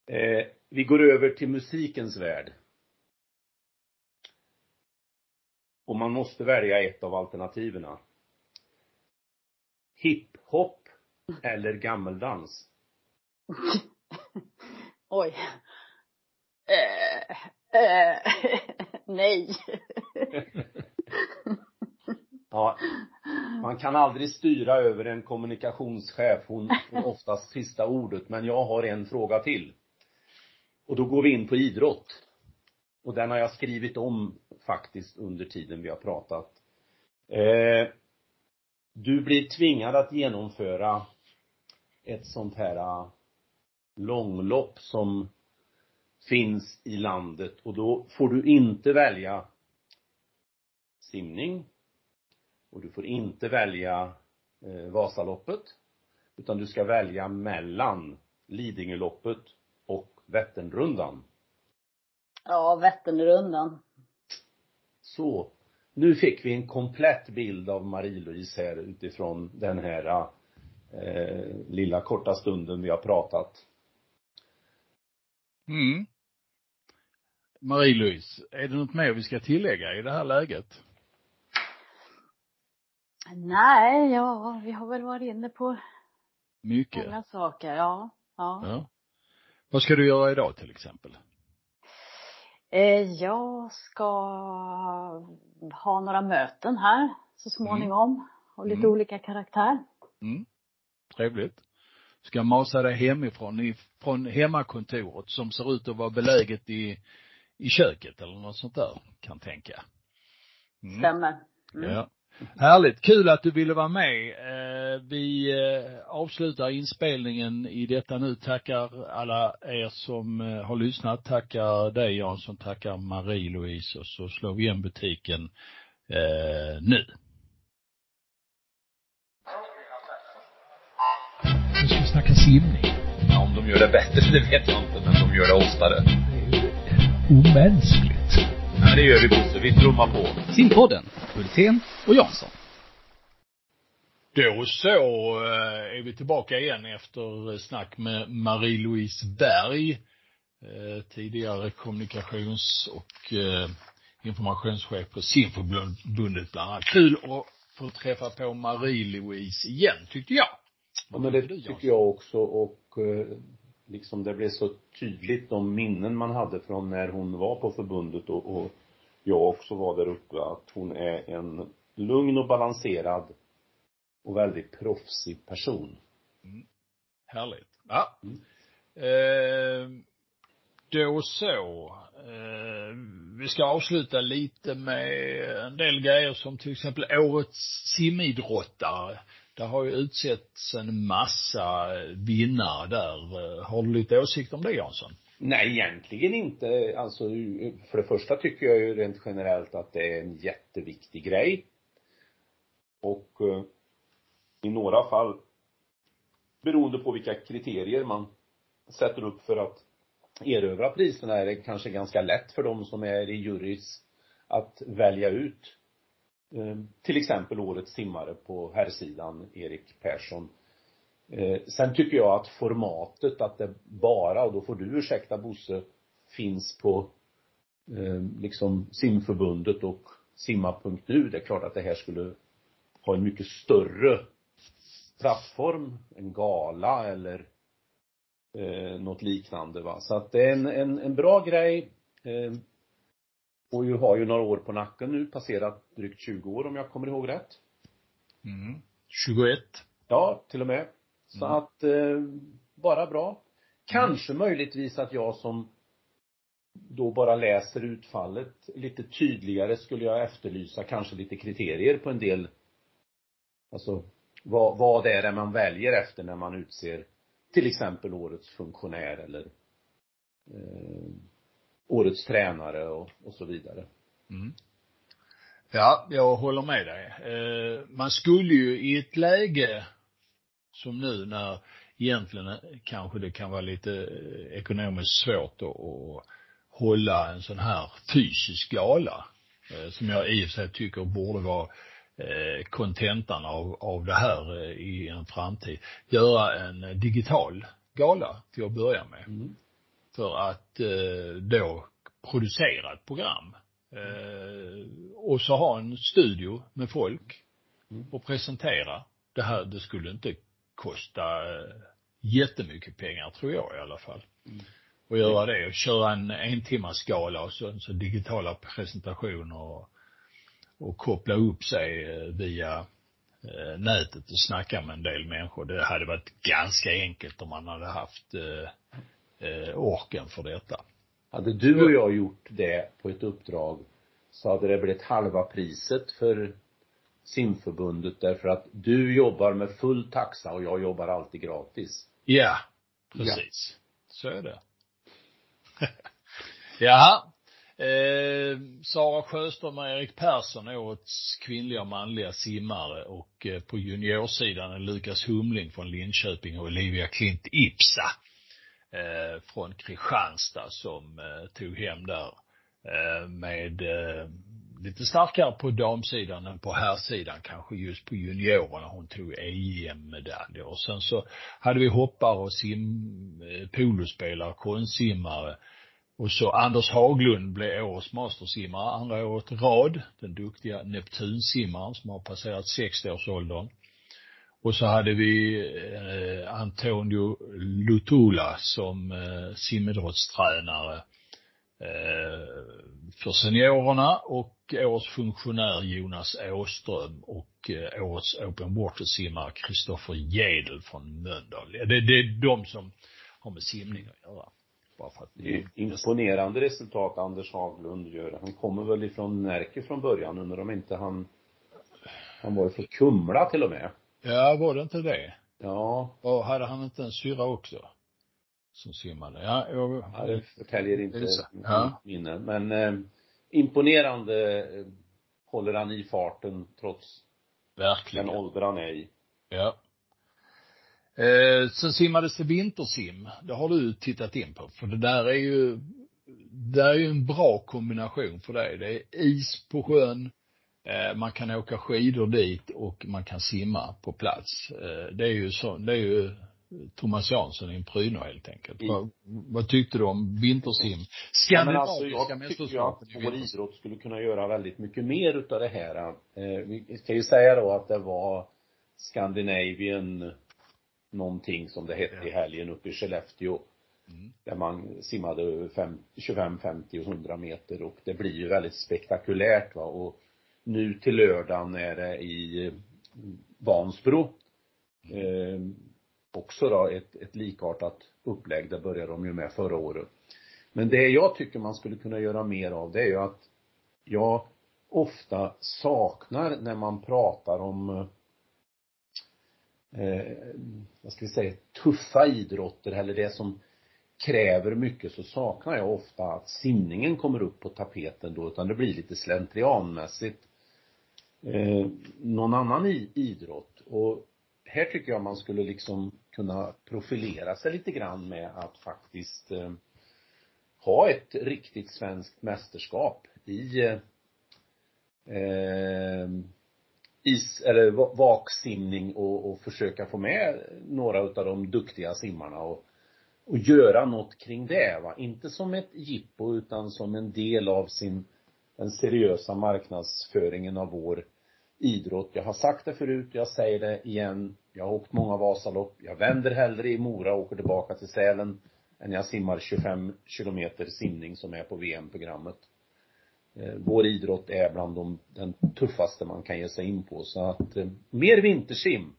Eh, vi går över till musikens värld. Och man måste välja ett av alternativen. Hiphop eller gammeldans? [LAUGHS] Oj. Eh, eh, [LAUGHS] nej. [LAUGHS] ja, man kan aldrig styra över en kommunikationschef. Hon får oftast sista ordet. Men jag har en fråga till. Och då går vi in på idrott. Och den har jag skrivit om faktiskt under tiden vi har pratat. Eh, du blir tvingad att genomföra ett sånt här långlopp som finns i landet och då får du inte välja simning och du får inte välja eh, Vasaloppet. Utan du ska välja mellan Lidingöloppet och Vätternrundan. Ja, Vätternrundan. Så. Nu fick vi en komplett bild av Marie-Louise här utifrån den här eh, lilla korta stunden vi har pratat. Mm. Marie-Louise, är det något mer vi ska tillägga i det här läget? Nej, ja, vi har väl varit inne på Mycket. många saker, ja. Ja. Ja. Vad ska du göra idag till exempel? Eh, jag ska ha några möten här så småningom. Och lite Mm. olika karaktär. Mm. Trevligt. Ska masa dig hemifrån, från hemmakontoret som ser ut att vara beläget i, i köket eller något sånt där, kan tänka. Mm. Stämmer. Mm. Ja. Härligt. Kul att du ville vara med. Eh, Vi eh, avslutar inspelningen i detta nu. Tackar alla er som eh, har lyssnat. Tackar dig Jansson, tackar Marie-Louise och så slår vi igen butiken nu. Nu ska vi snacka simning. Ja, om de gör det bättre, [LAUGHS] det vet jag inte, men de gör det oftare. Det är ju omänskligt. Ja, det gör vi Bosse. Vi trummar på. Simpodden, Hultén och Jansson. Då så eh, är vi tillbaka igen efter snack med Marie-Louise Berg, eh, tidigare kommunikations och eh, informationschef på Simförbundet bland annat. Kul att få träffa på Marie-Louise igen, tyckte jag. Ja, men det tycker du, tycker jag också och eh, liksom det blev så tydligt de minnen man hade från när hon var på förbundet och, och jag också var där uppe att hon är en lugn och balanserad och väldigt proffsig person. Härligt. Ja. Mm. Eh, då så. Eh, vi ska avsluta lite med en del grejer som till exempel årets simidrottare. Det har ju utsetts en massa vinnare där. Har du lite åsikt om det Jansson? Nej, egentligen inte. Alltså, för det första tycker jag ju rent generellt att det är en jätteviktig grej. Och eh, i några fall, beroende på vilka kriterier man sätter upp för att erövra priserna, är det kanske ganska lätt för de som är i jurys att välja ut Ehm, till exempel årets simmare på herrsidan, Erik Persson. Ehm, sen tycker jag att formatet, att det bara, och då får du ursäkta Bosse, finns på ehm, liksom simförbundet och simma.nu. Det är klart att det här skulle ha en mycket större plattform, en gala eller eh, något liknande va. Så att det är en, en, en bra grej. Eh, och ju har ju några år på nacken nu, passerat drygt 20 år om jag kommer ihåg rätt. Mm. 21. Ja, till och med. Så Mm. att, eh, bara bra. Kanske möjligtvis att jag som då bara läser utfallet lite tydligare skulle jag efterlysa kanske lite kriterier på en del, alltså vad, vad det är man väljer efter när man utser till exempel årets funktionär eller eh, årets tränare och, och så vidare. Mm. Ja, jag håller med dig. Eh, man skulle ju i ett läge som nu när egentligen kanske det kan vara lite eh, ekonomiskt svårt att, hålla en sån här fysisk gala, eh, som jag i och för sig tycker borde vara kontentan av, av det här i en framtid. Göra en digital gala till att börja med. Mm. För att eh, då producera ett program. Eh, och så ha en studio med folk Mm. och presentera. Det här, det skulle inte kosta eh, jättemycket pengar tror jag i alla fall. Mm. Och göra det och köra en en timmas skala och så, så digitala presentationer och, och koppla upp sig via nätet och snacka med en del människor. Det hade varit ganska enkelt om man hade haft eh, eh, orken för detta. Hade du och jag gjort det på ett uppdrag så hade det blivit halva priset för simförbundet därför att du jobbar med full taxa och jag jobbar alltid gratis. Ja, precis. Så är det. [LAUGHS] Jaha. Eh, Sara Sjöström och Erik Persson är årets kvinnliga och manliga simmare och eh, på juniorsidan är Lukas Humling från Linköping och Olivia Klint Ipsa Eh, från Kristianstad som eh, tog hem där eh, med eh, lite starkare på damsidan än på herrsidan kanske just på juniorerna. Hon tog EM-medalj och sen så hade vi hoppare och sim, eh, polospelare, konstsimmare och så Anders Haglund blev årets mastersimmare andra året i rad. Den duktiga Neptunsimmaren som har passerat 60-årsåldern. Och så hade vi eh, Antonio Lutula som eh, simidrottstränare eh, för seniorerna och årets funktionär Jonas Åström och eh, årets open water-simmare Kristoffer Gedel från Mölndal. Det, det är de som har med simning att göra. Bara för att det är imponerande resultat Anders Haglund gör. Han kommer väl ifrån Närke från början, undrar om inte han han var ju från Kumla till och med. Ja, var det inte det? Ja. Och hade han inte en syra också? Som simmade? Ja, jag... ja det förtäljer inte ja. minne. Men eh, imponerande eh, håller han i farten trots Verkligen. den ålder han är i. Ja. Eh, sen simmades det vintersim. Det har du tittat in på. För det där är ju, det är ju en bra kombination för dig. Det är is på sjön, man kan åka skidor dit och man kan simma på plats. Eh, det är ju så, det är ju Thomas Jansson i en pryno helt enkelt. Mm. Vad, vad tyckte du om vintersim? Skandinaviska ja, alltså, mästerskapen Jag vår idrott skulle kunna göra väldigt mycket mer utav det här. Eh, vi ska ju säga då att det var Scandinavian någonting som det hette i helgen uppe i Skellefteå. Mm. Där man simmade 25, 50 och 100 meter och det blir ju väldigt spektakulärt va och nu till lördagen är det i Vansbro. Eh, också då ett, ett likartat upplägg, det började de ju med förra året. Men det jag tycker man skulle kunna göra mer av det är ju att jag ofta saknar när man pratar om eh, vad ska vi säga, tuffa idrotter eller det som kräver mycket så saknar jag ofta att simningen kommer upp på tapeten då utan det blir lite slentrianmässigt eh, någon annan idrott och här tycker jag man skulle liksom kunna profilera sig lite grann med att faktiskt eh, ha ett riktigt svenskt mästerskap i eh, eh is, eller vaksimning och, och försöka få med några utav de duktiga simmarna och, och göra något kring det va. Inte som ett jippo utan som en del av sin, den seriösa marknadsföringen av vår idrott. Jag har sagt det förut, jag säger det igen. Jag har åkt många Vasalopp. Jag vänder hellre i Mora och åker tillbaka till Sälen än jag simmar 25 kilometer simning som är på VM-programmet eh, vår idrott är bland de, den tuffaste man kan ge sig in på. Så att, eh, mer vintersim.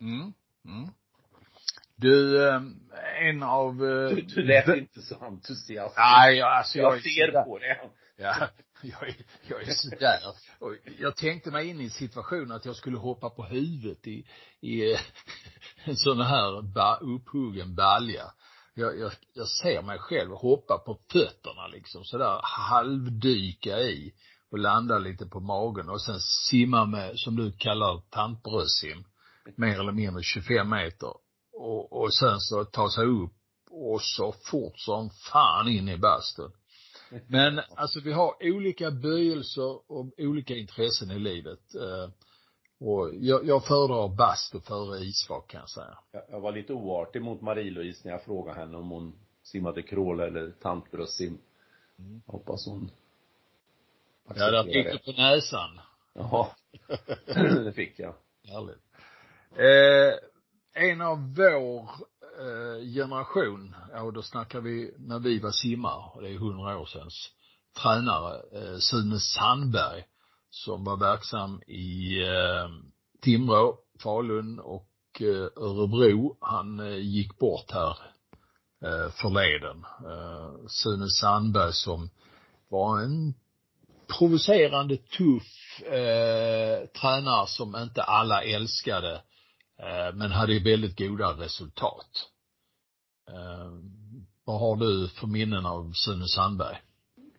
Mm. Mm. Du, eh, en av... Du, du lät inte så entusiastisk. Nej, alltså jag, jag ser på det. Ja, jag är, jag är sådär. [LAUGHS] Och jag tänkte mig in i en situation att jag skulle hoppa på huvudet i, i eh, [LAUGHS] en sån här ba, upphuggen balja jag, jag, jag ser mig själv hoppa på fötterna liksom sådär halvdyka i och landa lite på magen och sen simma med, som du kallar tantbröstsim, mer eller mindre 25 meter. Och, och sen så ta sig upp och så fort som fan in i bastun. Men alltså vi har olika böjelser och olika intressen i livet. Eh, och jag, jag föredrar bastu före isvak kan jag säga. Jag, jag var lite oartig mot Marie-Louise när jag frågade henne om hon simmade crawl eller tantbröstsim. Mm. Hoppas hon Ja, där fick du på näsan. Ja, [LAUGHS] det fick jag. Härligt. Eh, en av vår Eh, generation, ja då snackar vi när vi var simmar, och det är hundra år sedan, tränare, eh, Sune Sandberg, som var verksam i eh, Timrå, Falun och Örebro. Han gick bort här förleden. Sune Sandberg som var en provocerande tuff eh, tränare som inte alla älskade eh, Eh, men hade väldigt goda resultat. Eh, vad har du för minnen av Sune Sandberg?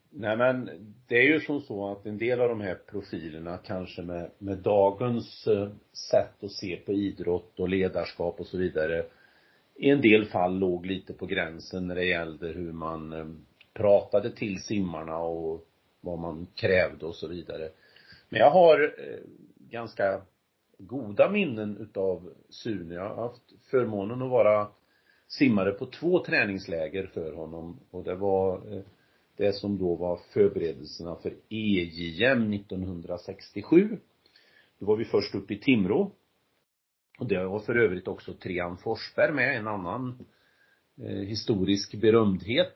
Nej men det är ju som så att en del av de här profilerna kanske med, med dagens eh, sätt att se på idrott och ledarskap och så vidare i en del fall låg lite på gränsen när det gällde hur man eh, pratade till simmarna och vad man krävde och så vidare. Men jag har eh, ganska goda minnen utav Sune. Jag har haft förmånen att vara simmare på två träningsläger för honom och det var eh, det som då var förberedelserna för EJM 1967. Då var vi först upp i Timrå. Och det var för övrigt också Trian Forsberg med, en annan eh, historisk berömdhet.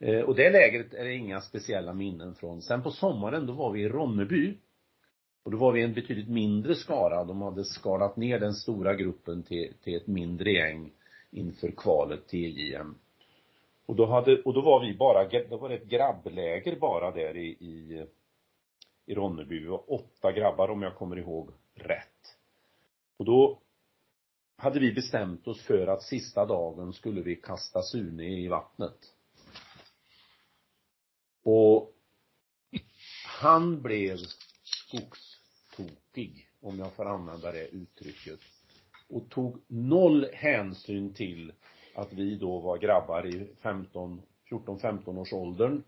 Eh, och det lägret är det inga speciella minnen från. Sen på sommaren, då var vi i Ronneby. Och då var vi en betydligt mindre skara. De hade skalat ner den stora gruppen till, till ett mindre gäng inför kvalet till EJM. Och då hade, och då var vi bara, då var det ett grabbläger bara där i, i, i Ronneby. Vi var åtta grabbar om jag kommer ihåg rätt. Och då hade vi bestämt oss för att sista dagen skulle vi kasta Sune i vattnet. Och han blev skogs skogstokig, om jag får använda det uttrycket. Och tog noll hänsyn till att vi då var grabbar i 15, 14, 15 års åldern.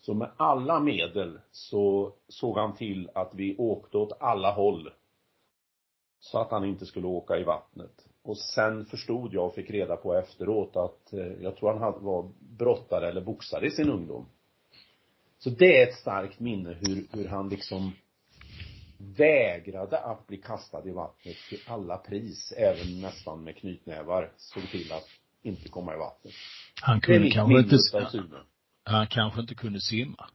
Så med alla medel så såg han till att vi åkte åt alla håll. Så att han inte skulle åka i vattnet. Och sen förstod jag och fick reda på efteråt att eh, jag tror han var brottare eller boxare i sin ungdom. Så det är ett starkt minne hur, hur han liksom vägrade att bli kastad i vattnet till alla pris, även nästan med knytnävar, såg till att inte komma i vattnet. Han kunde kanske inte, han kanske inte kunde simma.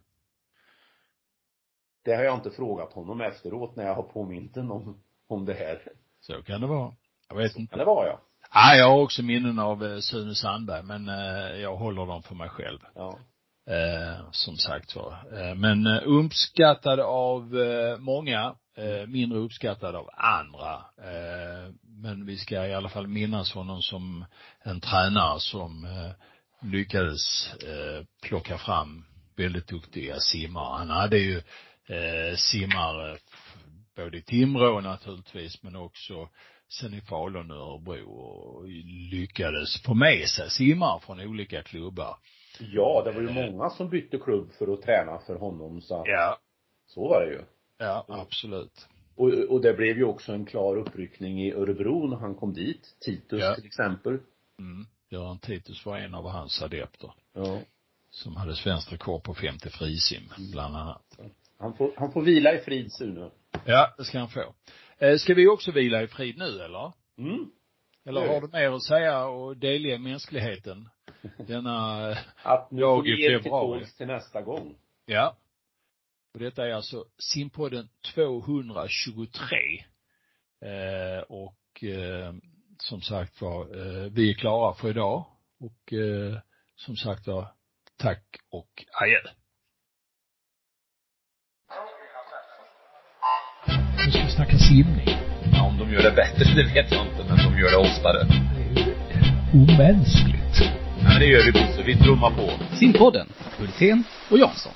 Det har jag inte frågat honom efteråt när jag har påmint om, om det här. Så kan det vara. Jag vet Så inte. kan det vara ja. Ja, jag har också minnen av eh, Sune Sandberg, men eh, jag håller dem för mig själv. Ja. Eh, som sagt var. Eh, men eh, uppskattad av eh, många, eh, mindre uppskattad av andra. Eh, men vi ska i alla fall minnas honom som en tränare som eh, lyckades eh, plocka fram väldigt duktiga simmare. Han hade ju eh, simmare både i Timrå naturligtvis, men också sen i Falun och Örebro och lyckades få med sig simmare från olika klubbar. Ja, det var ju många som bytte klubb för att träna för honom så att, Ja, så var det ju. ja, absolut. Och, och det blev ju också en klar uppryckning i Örebro när han kom dit. Titus Ja. till exempel. Mm. Göran Titus var en av hans adepter. Ja. Som hade svenskt rekord på 50 frisim, bland annat. Han får, han får vila i frid Sune. Ja, det ska han få. Eh, ska vi också vila i frid nu eller? Mm. Eller har du mer att säga och delge mänskligheten? Denna, [LAUGHS] Att nu får i till februari. tåls till nästa gång. ja. Och detta är alltså simpodden 223. Eh, och eh, som sagt var, eh, vi är klara för idag. Och eh, som sagt var, tack och adjö. Nu ska vi snacka simning. Ja, om de gör det bättre, det vet jag inte, men de gör det oftare. Det är ju omänskligt. Men det gör vi Bosse, vi trummar på. Simpodden, Hultén och Jansson.